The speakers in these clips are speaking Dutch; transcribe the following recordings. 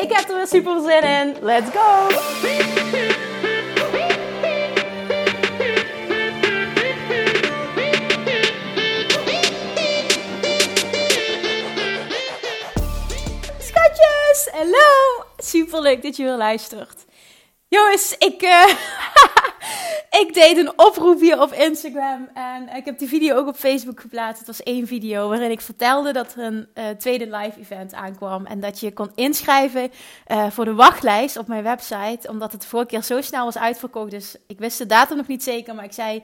Ik heb er weer super zin in. Let's go! Schatjes, hallo! Super leuk dat je weer luistert. Jongens, ik, uh, ik deed een oproep hier op Instagram en ik heb die video ook op Facebook geplaatst. Het was één video waarin ik vertelde dat er een uh, tweede live event aankwam en dat je kon inschrijven uh, voor de wachtlijst op mijn website, omdat het vorige keer zo snel was uitverkocht. Dus ik wist de datum nog niet zeker, maar ik zei: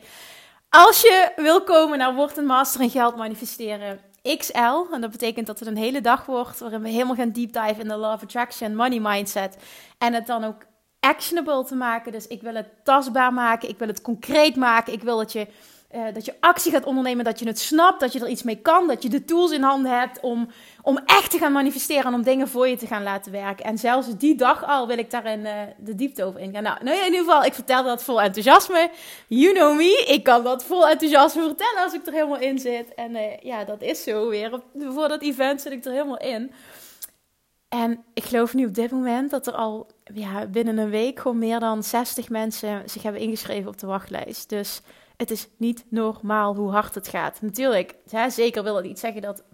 als je wil komen naar Word een Master in Geld Manifesteren. XL, en dat betekent dat het een hele dag wordt waarin we helemaal gaan deep dive in de Law of Attraction, Money Mindset. En het dan ook actionable te maken. Dus ik wil het tastbaar maken. Ik wil het concreet maken. Ik wil dat je, uh, dat je actie gaat ondernemen. Dat je het snapt. Dat je er iets mee kan. Dat je de tools in handen hebt om, om echt te gaan manifesteren. En om dingen voor je te gaan laten werken. En zelfs die dag al wil ik daarin uh, de diepte over ingaan. Nou, nou, in ieder geval, ik vertel dat vol enthousiasme. You know me. Ik kan dat vol enthousiasme vertellen als ik er helemaal in zit. En uh, ja, dat is zo weer. Voor dat event zit ik er helemaal in. En ik geloof nu op dit moment dat er al ja, binnen een week gewoon meer dan 60 mensen zich hebben ingeschreven op de wachtlijst. Dus het is niet normaal hoe hard het gaat. Natuurlijk, hè, zeker wil het niet zeggen dat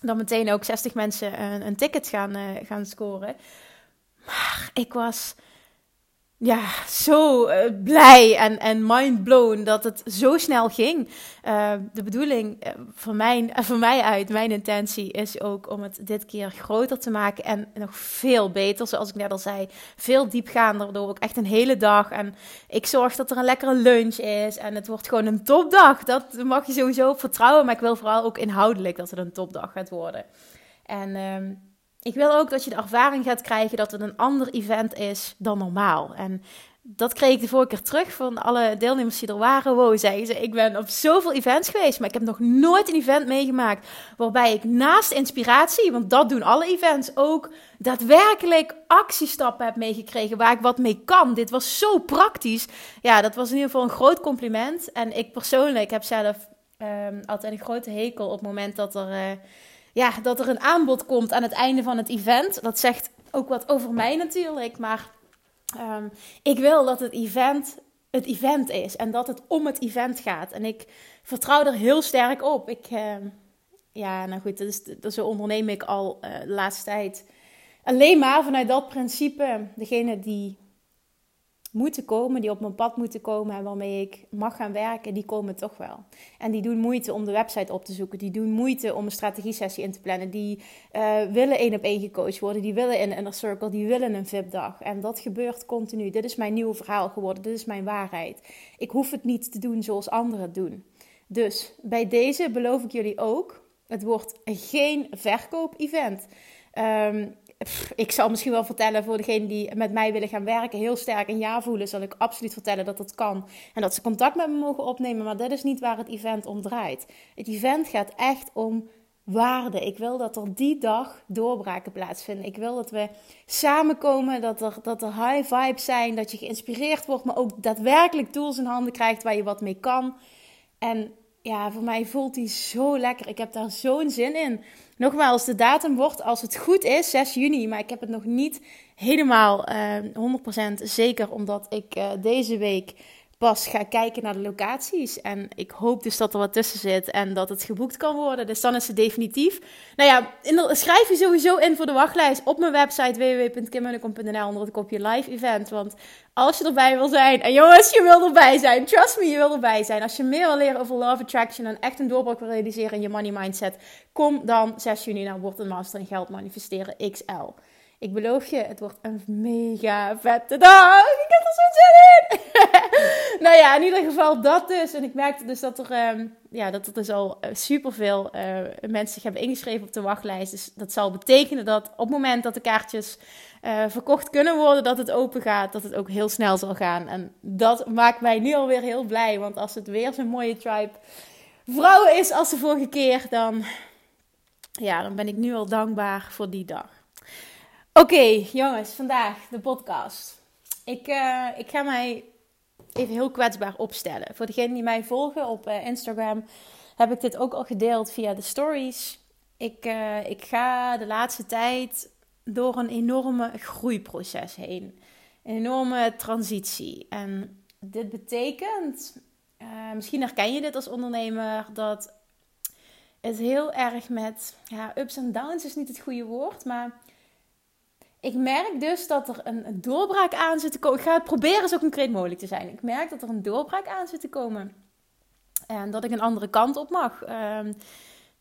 dan meteen ook 60 mensen een, een ticket gaan, uh, gaan scoren. Maar ik was ja, zo uh, blij en, en mindblown dat het zo snel ging. Uh, de bedoeling uh, voor, mijn, voor mij uit, mijn intentie is ook om het dit keer groter te maken en nog veel beter, zoals ik net al zei. Veel diepgaander, waardoor ook echt een hele dag. En ik zorg dat er een lekkere lunch is en het wordt gewoon een topdag. Dat mag je sowieso vertrouwen, maar ik wil vooral ook inhoudelijk dat het een topdag gaat worden. En... Ik wil ook dat je de ervaring gaat krijgen dat het een ander event is dan normaal. En dat kreeg ik de vorige keer terug van alle deelnemers die er waren. Wow, zeggen ze, ik ben op zoveel events geweest, maar ik heb nog nooit een event meegemaakt waarbij ik naast inspiratie, want dat doen alle events ook, daadwerkelijk actiestappen heb meegekregen waar ik wat mee kan. Dit was zo praktisch. Ja, dat was in ieder geval een groot compliment. En ik persoonlijk heb zelf um, altijd een grote hekel op het moment dat er... Uh, ja, dat er een aanbod komt aan het einde van het event. Dat zegt ook wat over mij natuurlijk. Maar um, ik wil dat het event het event is. En dat het om het event gaat. En ik vertrouw er heel sterk op. Ik, uh, ja, nou goed, is, dat zo onderneem ik al uh, de laatste tijd. Alleen maar vanuit dat principe. Degene die moeten komen, die op mijn pad moeten komen en waarmee ik mag gaan werken, die komen toch wel. En die doen moeite om de website op te zoeken, die doen moeite om een strategie-sessie in te plannen, die uh, willen één op één gecoacht worden, die willen in een inner circle, die willen een VIP-dag. En dat gebeurt continu. Dit is mijn nieuwe verhaal geworden, dit is mijn waarheid. Ik hoef het niet te doen zoals anderen het doen. Dus bij deze beloof ik jullie ook, het wordt geen verkoop-event. Um, ik zal misschien wel vertellen voor degenen die met mij willen gaan werken, heel sterk een ja voelen, zal ik absoluut vertellen dat dat kan. En dat ze contact met me mogen opnemen, maar dat is niet waar het event om draait. Het event gaat echt om waarde. Ik wil dat er die dag doorbraken plaatsvinden. Ik wil dat we samenkomen, dat er, dat er high vibes zijn, dat je geïnspireerd wordt, maar ook daadwerkelijk tools in handen krijgt waar je wat mee kan. En ja, voor mij voelt die zo lekker. Ik heb daar zo'n zin in. Nogmaals, de datum wordt als het goed is 6 juni, maar ik heb het nog niet helemaal uh, 100% zeker, omdat ik uh, deze week pas ga kijken naar de locaties. En ik hoop dus dat er wat tussen zit en dat het geboekt kan worden. Dus dan is het definitief. Nou ja, schrijf je sowieso in voor de wachtlijst op mijn website www.kimmunnekom.nl onder het kopje live event. Want als je erbij wil zijn, en jongens, je wil erbij zijn. Trust me, je wil erbij zijn. Als je meer wil leren over Love Attraction en echt een doorbraak wil realiseren in je money mindset, kom dan 6 juni naar Word Master Geld Manifesteren XL. Ik beloof je, het wordt een mega vette dag. Ik heb er zo zin in. nou ja, in ieder geval dat dus. En ik merkte dus dat er, ehm, ja, dat er dus al uh, superveel uh, mensen zich hebben ingeschreven op de wachtlijst. Dus dat zal betekenen dat op het moment dat de kaartjes uh, verkocht kunnen worden, dat het open gaat, dat het ook heel snel zal gaan. En dat maakt mij nu alweer heel blij. Want als het weer zo'n mooie tribe vrouwen is als de vorige keer, dan, ja, dan ben ik nu al dankbaar voor die dag. Oké, jongens, vandaag de podcast. Ik, ik ga mij even heel kwetsbaar opstellen. Voor degenen die mij volgen op uh, Instagram heb ik dit ook al gedeeld via de stories. Ik, uh, ik ga de laatste tijd door een enorme groeiproces heen. Een enorme transitie. En dit betekent, misschien herken je dit als ondernemer, dat het heel erg met ja, ups en downs is niet het goede woord, maar ik merk dus dat er een, doorbraak aan zit te komen. Ik ga proberen zo concreet mogelijk te zijn. Ik merk dat er een doorbraak aan zit te komen. En dat ik een andere kant op mag. Um,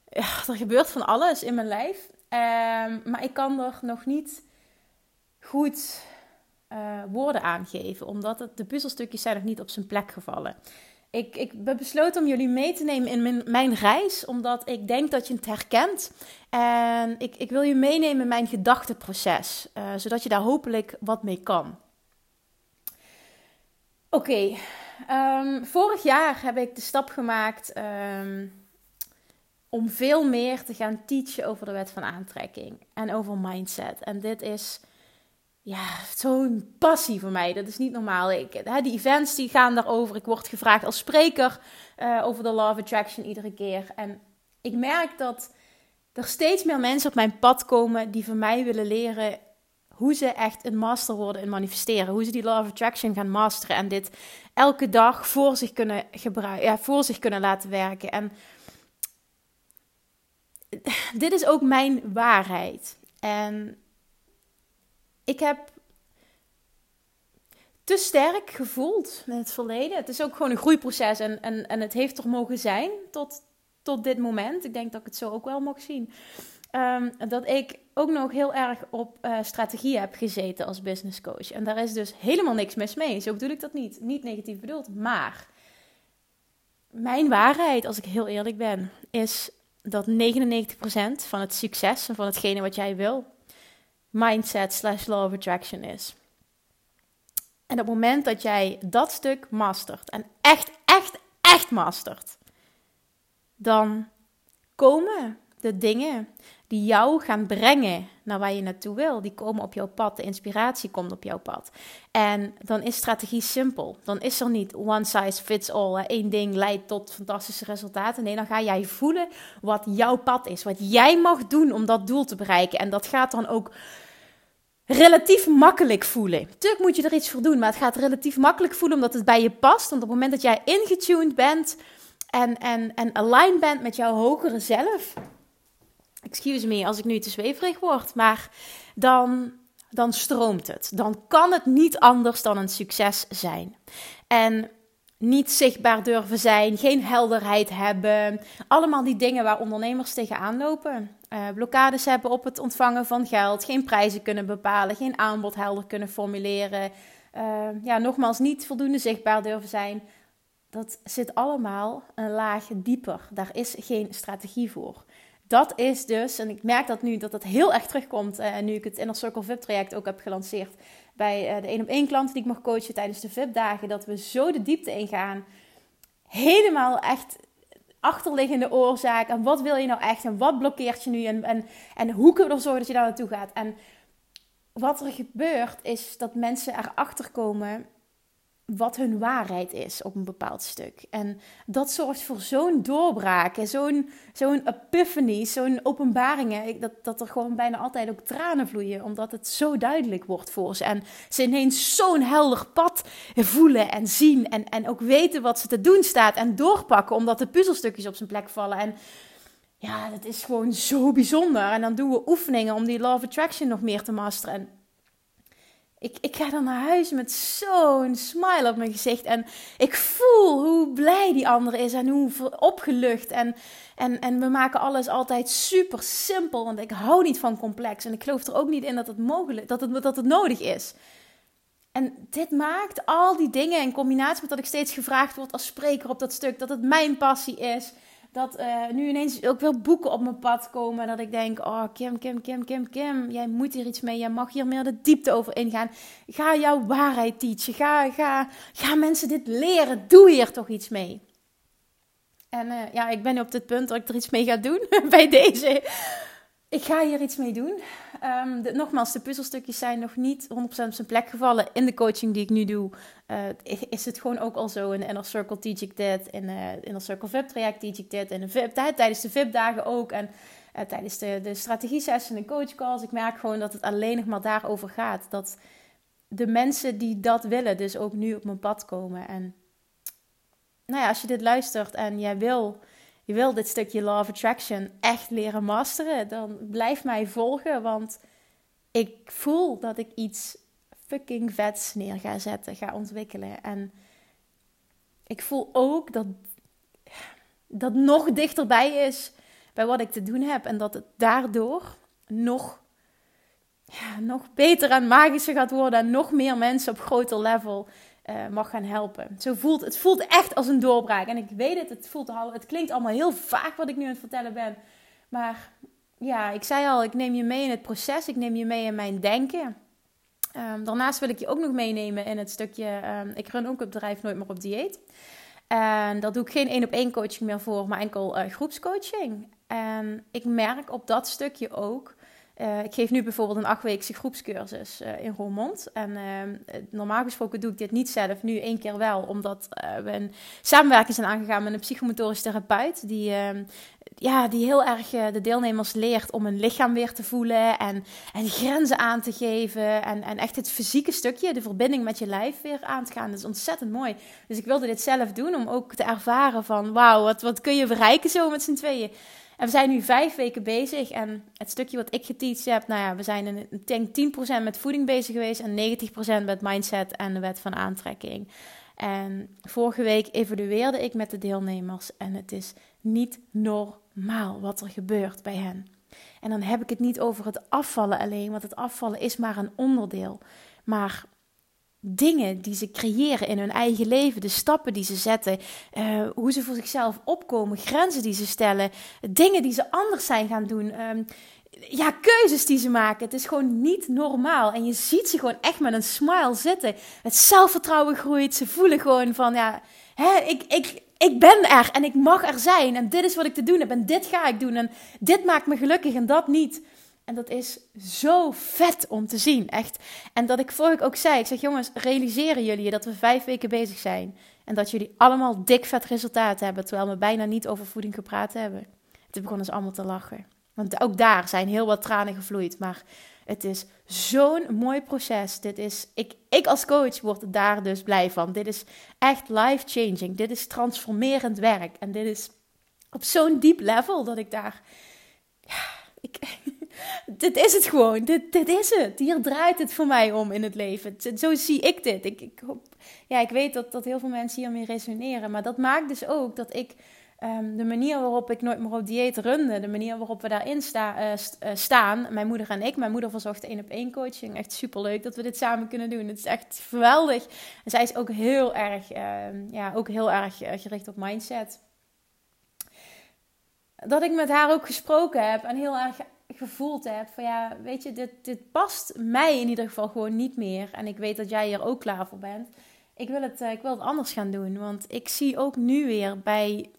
ja, er gebeurt van alles in mijn lijf. Um, maar ik kan er nog niet goed uh, woorden aan geven. Omdat de puzzelstukjes zijn nog niet op zijn plek gevallen. Ik, ik ben besloten om jullie mee te nemen in mijn, mijn reis, omdat ik denk dat je het herkent. En ik, ik wil je meenemen in mijn gedachteproces, uh, zodat je daar hopelijk wat mee kan. Oké, ehm, vorig jaar heb ik de stap gemaakt um, om veel meer te gaan teachen over de wet van aantrekking en over mindset. En dit is ja, zo'n passie voor mij. Dat is niet normaal. Ik, hè, die events die gaan daarover. Ik word gevraagd als spreker uh, over de Law of Attraction iedere keer. En ik merk dat er steeds meer mensen op mijn pad komen die van mij willen leren hoe ze echt een master worden in manifesteren. Hoe ze die Law of Attraction gaan masteren. En dit elke dag voor zich kunnen, gebruiken, ja, voor zich kunnen laten werken. En dit is ook mijn waarheid. En ik heb te sterk gevoeld met het verleden. Het is ook gewoon een groeiproces en, en, en het heeft er mogen zijn tot, tot dit moment. Ik denk dat ik het zo ook wel mag zien. Um, dat ik ook nog heel erg op uh, strategie heb gezeten als business coach. En daar is dus helemaal niks mis mee. Zo bedoel ik dat niet. Niet negatief bedoeld. Maar mijn waarheid, als ik heel eerlijk ben, is dat 99% van het succes en van hetgene wat jij wil, mindset slash law of attraction is. En op het moment dat jij dat stuk mastert en echt, echt, echt mastert, dan komen de dingen die jou gaan brengen naar waar je naartoe wil, die komen op jouw pad. De inspiratie komt op jouw pad. En dan is strategie simpel. Dan is er niet one size fits all. Eén ding leidt tot fantastische resultaten. Nee, dan ga jij voelen wat jouw pad is. Wat jij mag doen om dat doel te bereiken. En dat gaat dan ook relatief makkelijk voelen. Natuurlijk moet je er iets voor doen, maar het gaat relatief makkelijk voelen omdat het bij je past. Want op het moment dat jij ingetuned bent en, en, en aligned bent met jouw hogere zelf. Excuse me als ik nu te zweverig word, maar dan, dan stroomt het. Dan kan het niet anders dan een succes zijn. En niet zichtbaar durven zijn, geen helderheid hebben. Allemaal die dingen waar ondernemers tegenaan lopen. Uh, blokkades hebben op het ontvangen van geld, geen prijzen kunnen bepalen, geen aanbod helder kunnen formuleren. Uh, ja, nogmaals, niet voldoende zichtbaar durven zijn. Dat zit allemaal een laag dieper. Daar is geen strategie voor. Dat is dus, en ik merk dat nu dat dat heel erg terugkomt, uh, nu ik het Inner Circle VIP traject ook heb gelanceerd bij de 1 op 1 klanten die ik mag coachen tijdens de VIP dagen, dat we zo de diepte ingaan. Helemaal echt achterliggende oorzaak en wat wil je nou echt en wat blokkeert je nu en, en, en hoe kun je ervoor zorgen dat je daar naartoe gaat. En wat er gebeurt is dat mensen erachter komen wat hun waarheid is op een bepaald stuk. En dat zorgt voor zo'n doorbraak, zo'n zo'n epiphany, zo'n openbaringen, dat, dat er gewoon bijna altijd ook tranen vloeien, omdat het zo duidelijk wordt voor ze. En ze ineens zo'n helder pad voelen en zien en, en ook weten wat ze te doen staat en doorpakken, omdat de puzzelstukjes op zijn plek vallen. En ja, dat is gewoon zo bijzonder. En dan doen we oefeningen om die Law of Attraction nog meer te masteren. Ik, ik ga dan naar huis met zo'n smile op mijn gezicht. En ik voel hoe blij die andere is en hoe opgelucht. En, en, en we maken alles altijd super simpel. Want ik hou niet van complex. En ik geloof er ook niet in dat het, mogelijk, dat het, dat het nodig is. En dit maakt al die dingen in combinatie met dat ik steeds gevraagd word als spreker op dat stuk, dat het mijn passie is. Dat uh, nu ineens ook wel boeken op mijn pad komen. Dat ik denk, oh Kim, Kim, Kim, Kim, Kim. Jij moet hier iets mee. Jij mag hier meer de diepte over ingaan. Ga jouw waarheid teachen. Ga, ga, ga mensen dit leren. Doe hier toch iets mee. En uh, ja, ik ben op dit punt dat ik er iets mee ga doen bij deze. Ik ga hier iets mee doen. De, nogmaals, de puzzelstukjes zijn nog niet 100% op zijn plek gevallen. In de coaching die ik nu doe, uh, is het gewoon ook al zo. In de Inner Circle teach ik dit. In de uh, Inner Circle VIP traject teach ik dit. In de VIP, tijdens de VIP dagen ook. En uh, tijdens de, de strategie session en coach calls. Ik merk gewoon dat het alleen nog maar daarover gaat. Dat de mensen die dat willen, dus ook nu op mijn pad komen. En nou ja, als je dit luistert en jij wil je wil dit stukje Law of Attraction echt leren masteren, dan blijf mij volgen. Want ik voel dat ik iets fucking vets neer ga zetten, ga ontwikkelen. En ik voel ook dat dat nog dichterbij is bij wat ik te doen heb. En dat het daardoor nog, ja, nog beter en magischer gaat worden. En nog meer mensen op groter level uh, mag gaan helpen. Zo voelt, het voelt echt als een doorbraak. En ik weet het, het, voelt al, het klinkt allemaal heel vaag wat ik nu aan het vertellen ben. Maar ja, ik zei al, ik neem je mee in het proces. Ik neem je mee in mijn denken. Um, daarnaast wil ik je ook nog meenemen in het stukje... Um, ik run ook het bedrijf Nooit meer op dieet. En daar doe ik geen één op één coaching meer voor, maar enkel uh, groepscoaching. En ik merk op dat stukje ook uh, ik geef nu bijvoorbeeld een achtweekse groepscursus uh, in Roermond. En uh, normaal gesproken doe ik dit niet zelf, nu één keer wel, omdat we een samenwerking zijn aangegaan met een psychomotorisch therapeut. Die, ehm, ja, die heel erg de deelnemers leert om hun lichaam weer te voelen en, en grenzen aan te geven. En, en echt het fysieke stukje, de verbinding met je lijf weer aan te gaan. Dat is ontzettend mooi. Dus ik wilde dit zelf doen om ook te ervaren van wauw, wat, wat kun je bereiken zo met z'n tweeën. En we zijn nu vijf weken bezig. En het stukje wat ik geteacht heb, nou ja, we zijn ik denk 10% met voeding bezig geweest en 90% met mindset en de wet van aantrekking. En vorige week evalueerde ik met de deelnemers en het is niet normaal wat er gebeurt bij hen. En dan heb ik het niet over het afvallen alleen, want het afvallen is maar een onderdeel. Maar dingen die ze creëren in hun eigen leven, de stappen die ze zetten, uh, hoe ze voor zichzelf opkomen, grenzen die ze stellen, dingen die ze anders zijn gaan doen. Um, ja, keuzes die ze maken. Het is gewoon niet normaal. En je ziet ze gewoon echt met een smile zitten. Het zelfvertrouwen groeit. Ze voelen gewoon van, ja, hè, ik, ik, ik ben er en ik mag er zijn. En dit is wat ik te doen heb. En dit ga ik doen. En dit maakt me gelukkig en dat niet. En dat is zo vet om te zien, echt. En dat ik vorige ook zei, ik zeg jongens, realiseren jullie dat we vijf weken bezig zijn en dat jullie allemaal dik vet resultaten hebben, terwijl we bijna niet over voeding gepraat hebben. Toen begonnen ze allemaal te lachen. Want ook daar zijn heel wat tranen gevloeid, maar het is zo'n mooi proces. Dit is, ik, ik als coach word daar dus blij van. Dit is echt life-changing. Dit is transformerend werk. En dit is op zo'n diep level dat ik daar... Ja, ik, dit is het gewoon. Dit, dit is het. Hier draait het voor mij om in het leven. Zo zie ik dit. Ik, ik, ja, ik weet dat, dat heel veel mensen hiermee resoneren. Maar dat maakt dus ook dat ik um, de manier waarop ik nooit meer op dieet runde, de manier waarop we daarin sta, uh, staan, mijn moeder en ik. Mijn moeder verzorgt één op één coaching. Echt superleuk dat we dit samen kunnen doen. Het is echt geweldig. En zij is ook heel erg, uh, ja, ook heel erg eh, gericht op mindset. Dat ik met haar ook gesproken heb en heel erg gevoeld heb van ja, weet je, dit, dit past mij in ieder geval gewoon niet meer. En ik weet dat jij hier ook klaar voor bent. Ik wil het, uh, ik wil het anders gaan doen. Want ik zie ook nu weer bij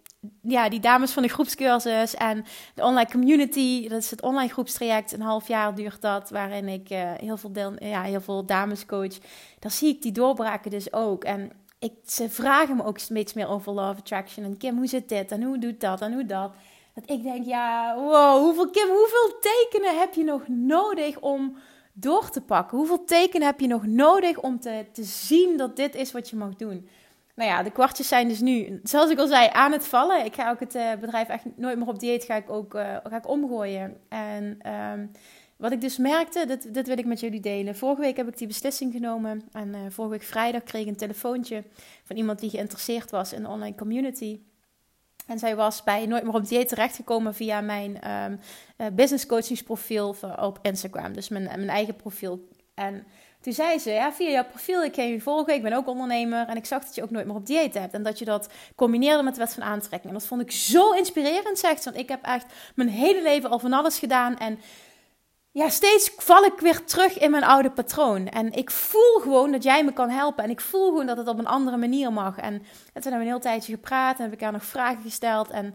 ja, die dames van de groepscursus en de online community. Dat is het online groepstraject. Een half jaar duurt dat. Waarin ik uh, heel, veel deel, ja, heel veel dames coach. Daar zie ik die doorbraken dus ook. En ik, ze vragen me ook steeds meer over Love Attraction. En Kim, hoe zit dit? En hoe doet dat? En hoe dat? Dat ik denk, ja, wow, hoeveel, hoeveel tekenen heb je nog nodig om door te pakken? Hoeveel tekenen heb je nog nodig om te, te zien dat dit is wat je mag doen? Nou ja, de kwartjes zijn dus nu, zoals ik al zei, aan het vallen. Ik ga ook het uh, bedrijf echt nooit meer op dieet, ga ik ook uh, ga ik omgooien. En um, wat ik dus merkte, dit, dit wil ik met jullie delen. Vorige week heb ik die beslissing genomen. En uh, vorige week vrijdag kreeg ik een telefoontje van iemand die geïnteresseerd was in de online community. En zij was bij Nooit meer op dieet terechtgekomen via mijn um, business coachingsprofiel op Instagram. Dus mijn, mijn eigen profiel. En toen zei ze, ja, via jouw profiel, ik ken je volgen, ik ben ook ondernemer en ik zag dat je ook nooit meer op dieet hebt. En dat je dat combineerde met de wet van aantrekking. En dat vond ik zo inspirerend, zegt ze. Want ik heb echt mijn hele leven al van alles gedaan en ja, steeds val ik weer terug in mijn oude patroon. En ik voel gewoon dat jij me kan helpen. En ik voel gewoon dat het op een andere manier mag. En toen hebben we een heel tijdje gepraat en heb ik haar nog vragen gesteld. En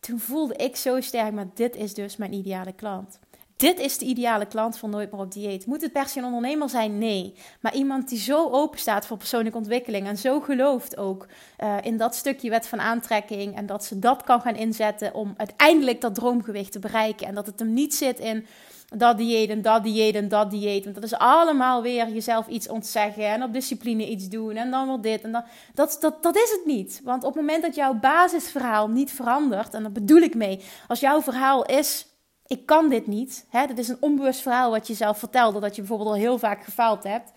toen voelde ik zo sterk, maar dit is dus mijn ideale klant. Dit is de ideale klant van Nooit meer op dieet. Moet het per se een ondernemer zijn? Nee. Maar iemand die zo open staat voor persoonlijke ontwikkeling en zo gelooft ook uh, in dat stukje wet van aantrekking en dat ze dat kan gaan inzetten om uiteindelijk dat droomgewicht te bereiken. En dat het hem niet zit in dat dieet en dat dieet en dat dieet. Want dat is allemaal weer jezelf iets ontzeggen en op discipline iets doen en dan wel dit en dat. Dat, dat, dat is het niet. Want op het moment dat jouw basisverhaal niet verandert, en dat bedoel ik mee, als jouw verhaal is ik kan dit niet. Hè? Dat is een onbewust verhaal wat je zelf vertelde. Dat je bijvoorbeeld al heel vaak gefaald hebt.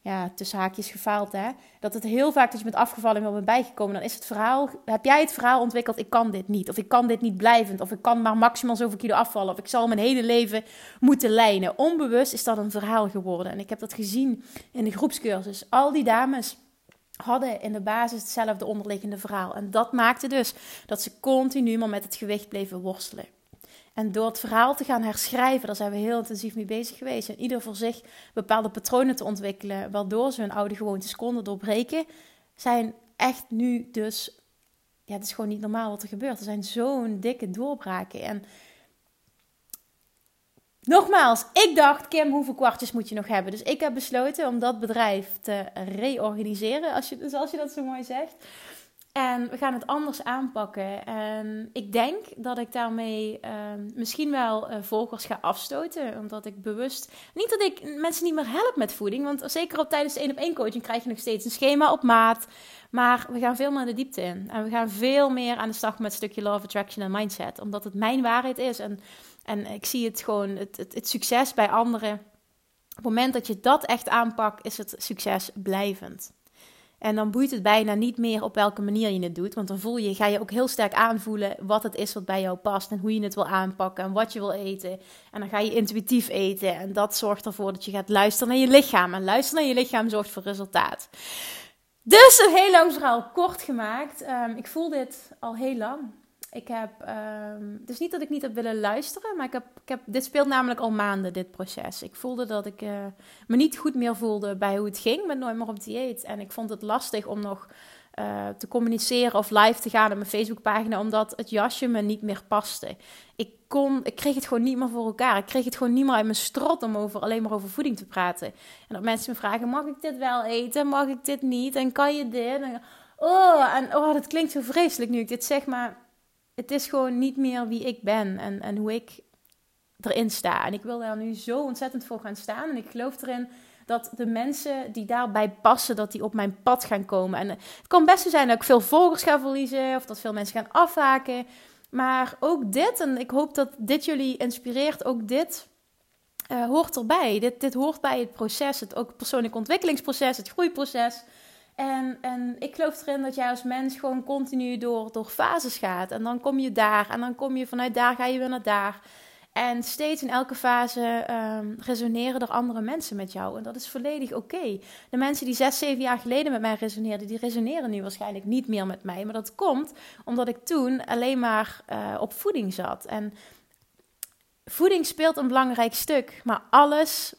Ja, tussen haakjes gefaald hè. Dat het heel vaak dat je bent afgevallen en wel bijgekomen. Dan is het verhaal, heb jij het verhaal ontwikkeld, ik kan dit niet. Of ik kan dit niet blijvend. Of ik kan maar maximaal zoveel kilo afvallen. Of ik zal mijn hele leven moeten lijnen. Onbewust is dat een verhaal geworden. En ik heb dat gezien in de groepscursus. Al die dames hadden in de basis hetzelfde onderliggende verhaal. En dat maakte dus dat ze continu maar met het gewicht bleven worstelen. En door het verhaal te gaan herschrijven, daar zijn we heel intensief mee bezig geweest. En ieder voor zich bepaalde patronen te ontwikkelen, waardoor ze hun oude gewoontes konden doorbreken, zijn echt nu dus. Ja, het is gewoon niet normaal wat er gebeurt. Er zijn zo'n dikke doorbraken. En nogmaals, ik dacht, Kim, hoeveel kwartjes moet je nog hebben? Dus ik heb besloten om dat bedrijf te reorganiseren, als je, zoals je dat zo mooi zegt. En we gaan het anders aanpakken. En ik denk dat ik daarmee ehm, misschien wel uh, volgers ga afstoten. Omdat ik bewust. Niet dat ik mensen niet meer help met voeding. Want zeker op tijdens de één op één coaching krijg je nog steeds een schema op maat. Maar we gaan veel meer de diepte in. En we gaan veel meer aan de slag met stukje Love Attraction en Mindset. Omdat het mijn waarheid is. En, en ik zie het gewoon, het, het succes bij anderen. Op het moment dat je dat echt aanpakt, is het succes blijvend. En dan boeit het bijna niet meer op welke manier je het doet. Want dan voel je, ga je ook heel sterk aanvoelen wat het is wat bij jou past. En hoe je het wil aanpakken en wat je wil eten. En dan ga je intuïtief eten. En dat zorgt ervoor dat je gaat luisteren naar je lichaam. En luisteren naar je lichaam zorgt voor resultaat. Dus een heel lang verhaal kort gemaakt. Um, ik voel dit al heel lang. Ik heb, is niet dat ik niet heb willen luisteren, maar ik heb, ik heb, dit speelt namelijk al maanden, dit proces. Ik voelde dat ik uh, me niet goed meer voelde bij hoe het ging met Nooit meer op dieet. En ik vond het lastig om nog uh, te communiceren of live te gaan op mijn Facebookpagina, omdat het jasje me niet meer paste. Ik, kon, ik kreeg het gewoon niet meer voor elkaar. Ik kreeg het gewoon niet meer uit mijn strot om over, alleen maar over voeding te praten. En dat mensen me vragen, mag ik dit wel eten? Mag ik dit niet? En kan je dit? Oh, en oh, dat klinkt zo vreselijk nu ik dit zeg, maar het is gewoon niet meer wie ik ben en, en hoe ik erin sta. En ik wil daar nu zo ontzettend voor gaan staan. En ik geloof erin dat de mensen die daarbij passen, dat die op mijn pad gaan komen. En het kan best zo zijn dat ik veel volgers ga verliezen of dat veel mensen gaan afhaken. Maar ook dit, en ik hoop dat dit jullie inspireert, ook dit uh, hoort erbij. Dit, dit hoort bij het proces, het ook persoonlijk ontwikkelingsproces, het groeiproces. En, en ik geloof erin dat jij als mens gewoon continu door, door fases gaat. En dan kom je daar. En dan kom je vanuit daar, ga je weer naar daar. En steeds in elke fase um, resoneren er andere mensen met jou. En dat is volledig oké. De mensen die zes, zeven jaar geleden met mij resoneerden, die resoneren nu waarschijnlijk niet meer met mij. Maar dat komt omdat ik toen alleen maar uh, op voeding zat. En voeding speelt een belangrijk stuk. Maar alles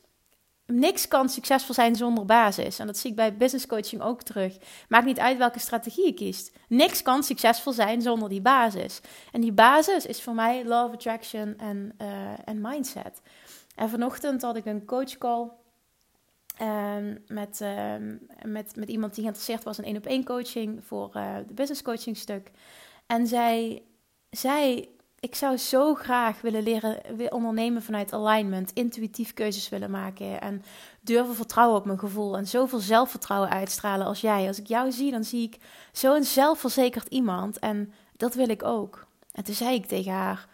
niks kan succesvol zijn zonder basis. En dat zie ik bij business coaching ook terug. Maakt niet uit welke strategie je kiest. Niks kan succesvol zijn zonder die basis. En die basis is voor mij love attraction en, en mindset. En vanochtend had ik een coach call. Um, met, uh, met, met iemand die geïnteresseerd was in één op één coaching voor uh, de business coaching stuk. En zij, zij ik zou zo graag willen leren ondernemen vanuit alignment, intuïtief keuzes willen maken en durven vertrouwen op mijn gevoel en zoveel zelfvertrouwen uitstralen als jij. Als ik jou zie, dan zie ik zo'n zelfverzekerd iemand en dat wil ik ook. En toen zei ik tegen haar: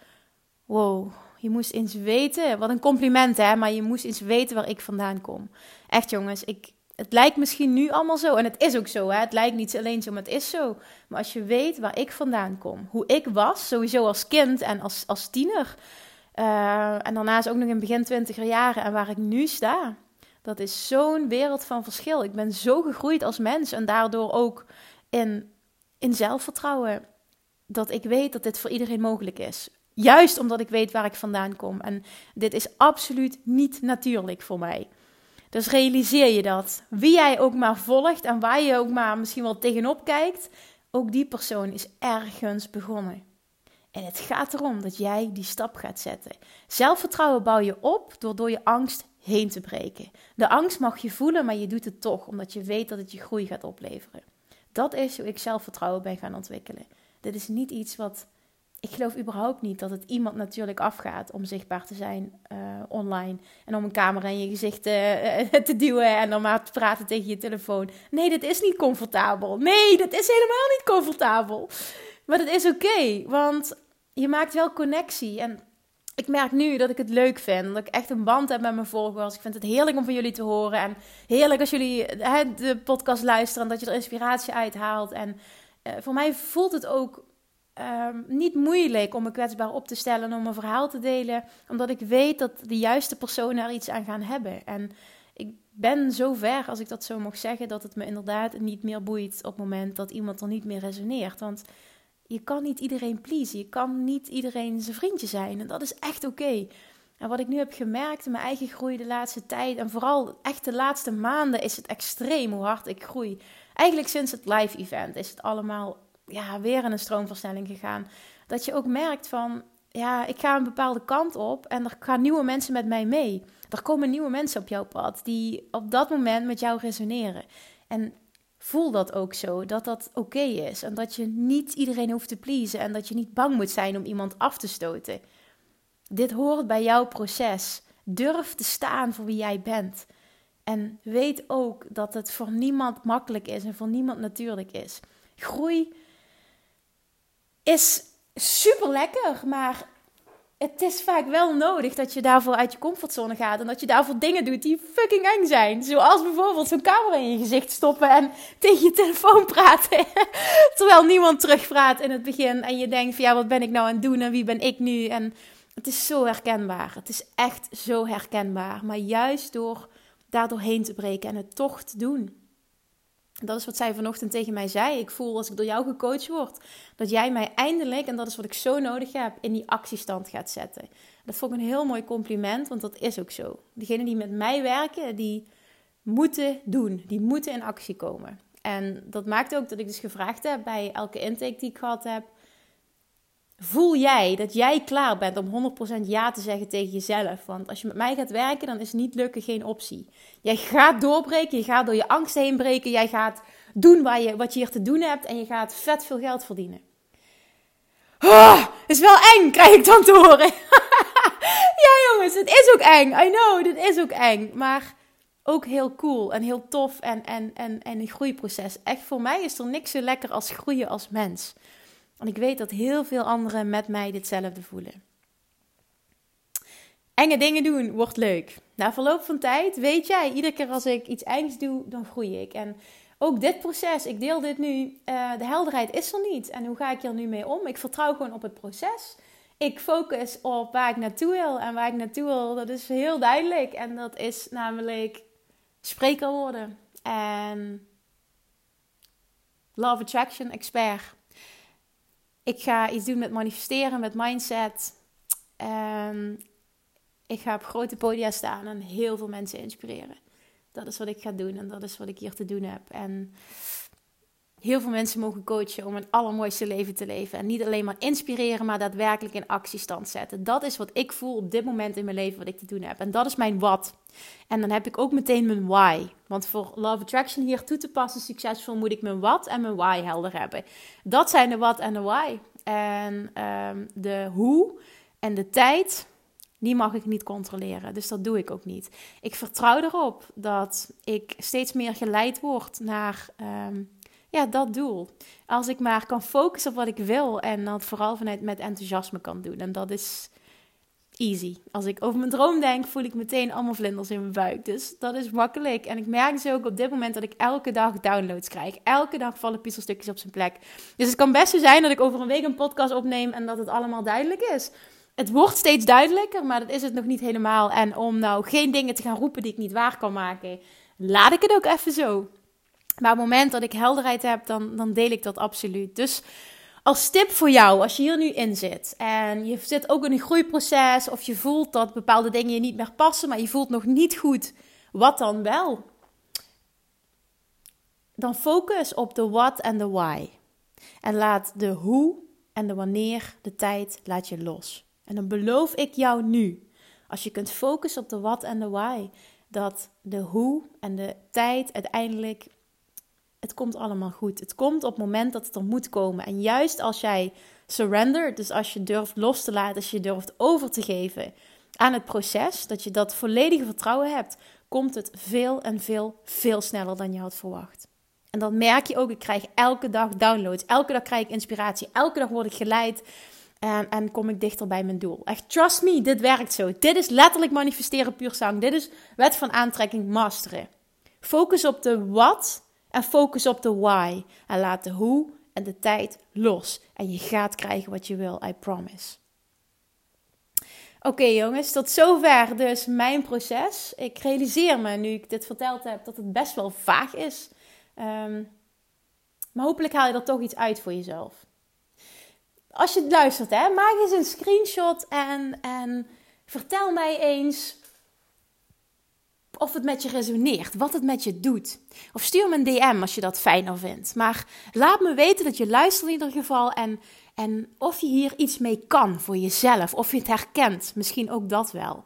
Wow, je moest eens weten, wat een compliment hè, maar je moest eens weten waar ik vandaan kom. Echt jongens, ik, het lijkt misschien nu allemaal zo. En het is ook zo. Hè? Het lijkt niet alleen zo, maar het is zo. Maar als je weet waar ik vandaan kom. Hoe ik was, sowieso als kind en als, als tiener. Uh, en daarnaast ook nog in begin twintiger jaren. En waar ik nu sta. Dat is zo'n wereld van verschil. Ik ben zo gegroeid als mens en daardoor ook in, in zelfvertrouwen. Dat ik weet dat dit voor iedereen mogelijk is. Juist omdat ik weet waar ik vandaan kom. En dit is absoluut niet natuurlijk voor mij. Dus realiseer je dat. Wie jij ook maar volgt en waar je ook maar misschien wel tegenop kijkt, ook die persoon is ergens begonnen. En het gaat erom dat jij die stap gaat zetten. Zelfvertrouwen bouw je op door door je angst heen te breken. De angst mag je voelen, maar je doet het toch, omdat je weet dat het je groei gaat opleveren. Dat is hoe ik zelfvertrouwen ben gaan ontwikkelen. Dit is niet iets wat. Ik geloof überhaupt niet dat het iemand natuurlijk afgaat om zichtbaar te zijn uh, online. En om een camera in je gezicht uh, te duwen en dan maar te praten tegen je telefoon. Nee, dit is niet comfortabel. Nee, dat is helemaal niet comfortabel. Maar dat is oké, want je maakt wel connectie. En ik merk nu dat ik het leuk vind. Dat ik echt een band heb met mijn volgers. Ik vind het heerlijk om van jullie te horen. En heerlijk als jullie hè, de podcast luisteren. En dat je er inspiratie uit haalt. En uh, voor mij voelt het ook uh, niet moeilijk om me kwetsbaar op te stellen. En om een verhaal te delen. Omdat ik weet dat de juiste personen er iets aan gaan hebben. En ik ben zo ver, als ik dat zo mag zeggen. Dat het me inderdaad niet meer boeit op het moment dat iemand er niet meer resoneert. Want je kan niet iedereen pleasen. Je kan niet iedereen zijn vriendje zijn. En dat is echt oké. En wat ik nu heb gemerkt in mijn eigen groei de laatste tijd, en vooral echt de laatste maanden, is het extreem hoe hard ik groei. Eigenlijk sinds het live event is het allemaal ja, weer in een stroomversnelling gegaan. Dat je ook merkt van, ja, ik ga een bepaalde kant op en er gaan nieuwe mensen met mij mee. Er komen nieuwe mensen op jouw pad die op dat moment met jou resoneren. En voel dat ook zo, dat dat oké is. En dat je niet iedereen hoeft te pleasen en dat je niet bang moet zijn om iemand af te stoten. Dit hoort bij jouw proces. Durf te staan voor wie jij bent. En weet ook dat het voor niemand makkelijk is en voor niemand natuurlijk is. Groei is super lekker, maar het is vaak wel nodig dat je daarvoor uit je comfortzone gaat. En dat je daarvoor dingen doet die fucking eng zijn. Zoals bijvoorbeeld zo'n camera in je gezicht stoppen en tegen je telefoon praten. Terwijl niemand terugpraat in het begin. En je denkt ja, wat ben ik nou aan het doen en wie ben ik nu? En het is zo herkenbaar. Het is echt zo herkenbaar. Maar juist door daardoor heen te breken en het toch te doen. Dat is wat zij vanochtend tegen mij zei. Ik voel als ik door jou gecoacht word, dat jij mij eindelijk, en dat is wat ik zo nodig heb, in die actiestand gaat zetten. Dat vond ik een heel mooi compliment, want dat is ook zo. Degenen die met mij werken, die moeten doen, die moeten in actie komen. En dat maakt ook dat ik dus gevraagd heb bij elke intake die ik gehad heb: Voel jij dat jij klaar bent om 100% ja te zeggen tegen jezelf? Want als je met mij gaat werken, dan is niet lukken geen optie. Jij gaat doorbreken, je gaat door je angst heen breken, jij gaat doen waar je, wat je hier te doen hebt en je gaat vet veel geld verdienen. Oh, is wel eng, krijg ik dan te horen. ja jongens, het is ook eng. I know, dit is ook eng. Maar ook heel cool en heel tof en, en, en, en een groeiproces. Echt, voor mij is er niks zo lekker als groeien als mens. Want ik weet dat heel veel anderen met mij ditzelfde voelen. Enge dingen doen wordt leuk. Na verloop van tijd weet jij, iedere keer als ik iets engs doe, dan groei ik. En ook dit proces, ik deel dit nu, uh, de helderheid is er niet. En hoe ga ik hier nu mee om? Ik vertrouw gewoon op het proces. Ik focus op waar ik naartoe wil. En waar ik naartoe wil, dat is heel duidelijk. En dat is namelijk spreker worden. En Love Attraction Expert. Ik ga iets doen met manifesteren, met mindset. Um, ik ga op grote podia staan en heel veel mensen inspireren. Dat is wat ik ga doen en dat is wat ik hier te doen heb. En heel veel mensen mogen coachen om een allermooiste leven te leven. En niet alleen maar inspireren, maar daadwerkelijk in actiestand zetten. Dat is wat ik voel op dit moment in mijn leven, wat ik te doen heb. En dat is mijn wat. En dan heb ik ook meteen mijn why. Want voor Love Attraction hier toe te passen succesvol, moet ik mijn wat en mijn why helder hebben. Dat zijn de wat en de why. En um, de hoe en de tijd, die mag ik niet controleren. Dus dat doe ik ook niet. Ik vertrouw erop dat ik steeds meer geleid word naar um, ja, dat doel. Als ik maar kan focussen op wat ik wil en dat vooral vanuit met enthousiasme kan doen. En dat is easy. Als ik over mijn droom denk, voel ik meteen allemaal vlinders in mijn buik. Dus dat is makkelijk. En ik merk dus ook op dit moment dat ik elke dag downloads krijg. Elke dag vallen puzzelstukjes op zijn plek. Dus het kan best zo zijn dat ik over een week een podcast opneem en dat het allemaal duidelijk is. het wordt steeds duidelijker, maar dat is het nog niet helemaal. En om nou geen dingen te gaan roepen die ik niet waar kan maken, laat ik het ook even zo. Maar op het moment dat ik helderheid heb, dan, dan deel ik dat absoluut. Dus als tip voor jou, als je hier nu in zit en je zit ook in een groeiproces of je voelt dat bepaalde dingen je niet meer passen, maar je voelt nog niet goed, wat dan wel? Dan focus op de what en de why. En laat de hoe en de wanneer, de tijd, laat je los. En dan beloof ik jou nu, als je kunt focussen op de what en de why, dat de hoe en de tijd uiteindelijk het komt allemaal goed. Het komt op het moment dat het er moet komen. En juist als jij surrender, dus als je durft los te laten, als je durft over te geven aan het proces, dat je dat volledige vertrouwen hebt, komt het veel en veel, veel sneller dan je had verwacht. En dan merk je ook, ik krijg elke dag downloads, elke dag krijg ik inspiratie, elke dag word ik geleid en, en kom ik dichter bij mijn doel. Echt, trust me, dit werkt zo. Dit is letterlijk manifesteren puur zang. Dit is wet van aantrekking masteren. Focus op de wat en focus op de why. En laat de hoe en de tijd los. En je gaat krijgen wat je wil, I promise. Oké jongens, tot zover dus mijn proces. Ik realiseer me nu ik dit verteld heb dat het best wel vaag is. Um, maar hopelijk haal je er toch iets uit voor jezelf. Als je het luistert, hè, maak eens een screenshot en, en vertel mij eens of het met je resoneert, wat het met je doet. Of stuur me een DM als je dat fijner vindt. Maar laat me weten dat je luistert in ieder geval en, en of je hier iets mee kan voor jezelf. Of je het herkent, misschien ook dat wel.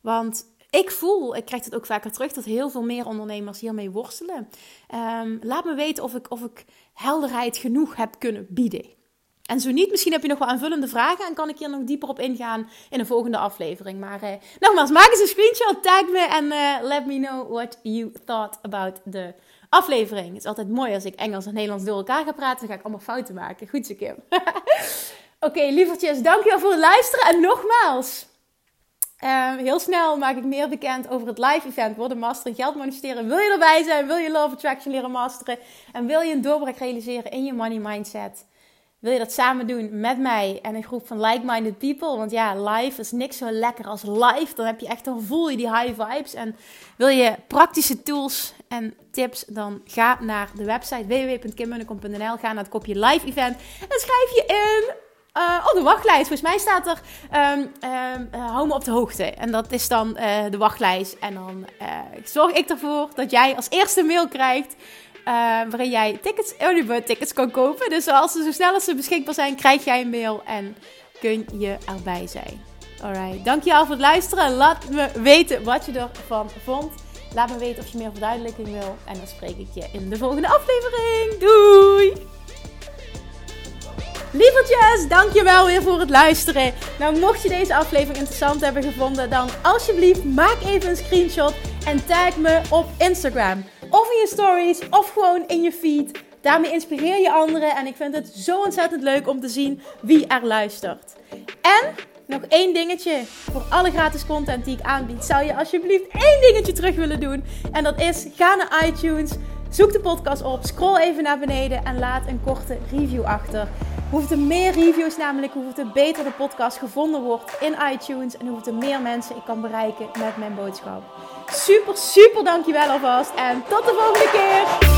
Want ik voel, ik krijg het ook vaker terug, dat heel veel meer ondernemers hiermee worstelen. Ehm, laat me weten of ik, of ik helderheid genoeg heb kunnen bieden. En zo niet, misschien heb je nog wel aanvullende vragen en kan ik hier nog dieper op ingaan in een volgende aflevering. Maar eh, nogmaals, maak eens een screenshot, tag me en eh, let me know what you thought about the aflevering. Het is altijd mooi als ik Engels en Nederlands door elkaar ga praten, dan ga ik allemaal fouten maken. Goed zo, Kim. Oké, lievertjes, dankjewel voor het luisteren en nogmaals. Uh, heel snel maak ik meer bekend over het live event Worden Master in Geld Manifesteren. Wil je erbij zijn? Wil je Love Attraction leren masteren? En wil je een doorbraak realiseren in je money mindset? Wil je dat samen doen met mij en een groep van like-minded people? Want ja, live is niks zo lekker als live. Dan heb je echt, dan voel je die high vibes. En wil je praktische tools en tips? Dan ga naar de website www.kimmunnekom.nl. Ga naar het kopje live event en schrijf je in uh, op de wachtlijst. Volgens mij staat er um, hou me op de hoogte. En dat is dan uh, de wachtlijst. En dan zorg ik ervoor dat jij als eerste mail krijgt waarin jij tickets, early bird tickets kan kopen. Dus als ze zo snel als ze beschikbaar zijn, krijg jij een mail en kun je erbij zijn. Alright, dankjewel voor het luisteren. Laat me weten wat je ervan vond. Laat me weten of je meer verduidelijking wil. En dan spreek ik je in de volgende aflevering. Doei! Lievertjes, dankjewel weer voor het luisteren. Nou, mocht je deze aflevering interessant hebben gevonden, dan alsjeblieft maak even een screenshot en tag me op Instagram. Of in je stories, of gewoon in je feed. Daarmee inspireer je anderen en ik vind het zo ontzettend leuk om te zien wie er luistert. En nog één dingetje voor alle gratis content die ik aanbied. Zou je alsjeblieft één dingetje terug willen doen? En dat is ga naar iTunes, zoek de podcast op, scroll even naar beneden en laat een korte review achter. Hoeveel er meer reviews namelijk, hoeveel er beter de podcast gevonden wordt in iTunes en hoeveel er meer mensen ik kan bereiken met mijn boodschap. Super, super dankjewel alvast en tot de volgende keer!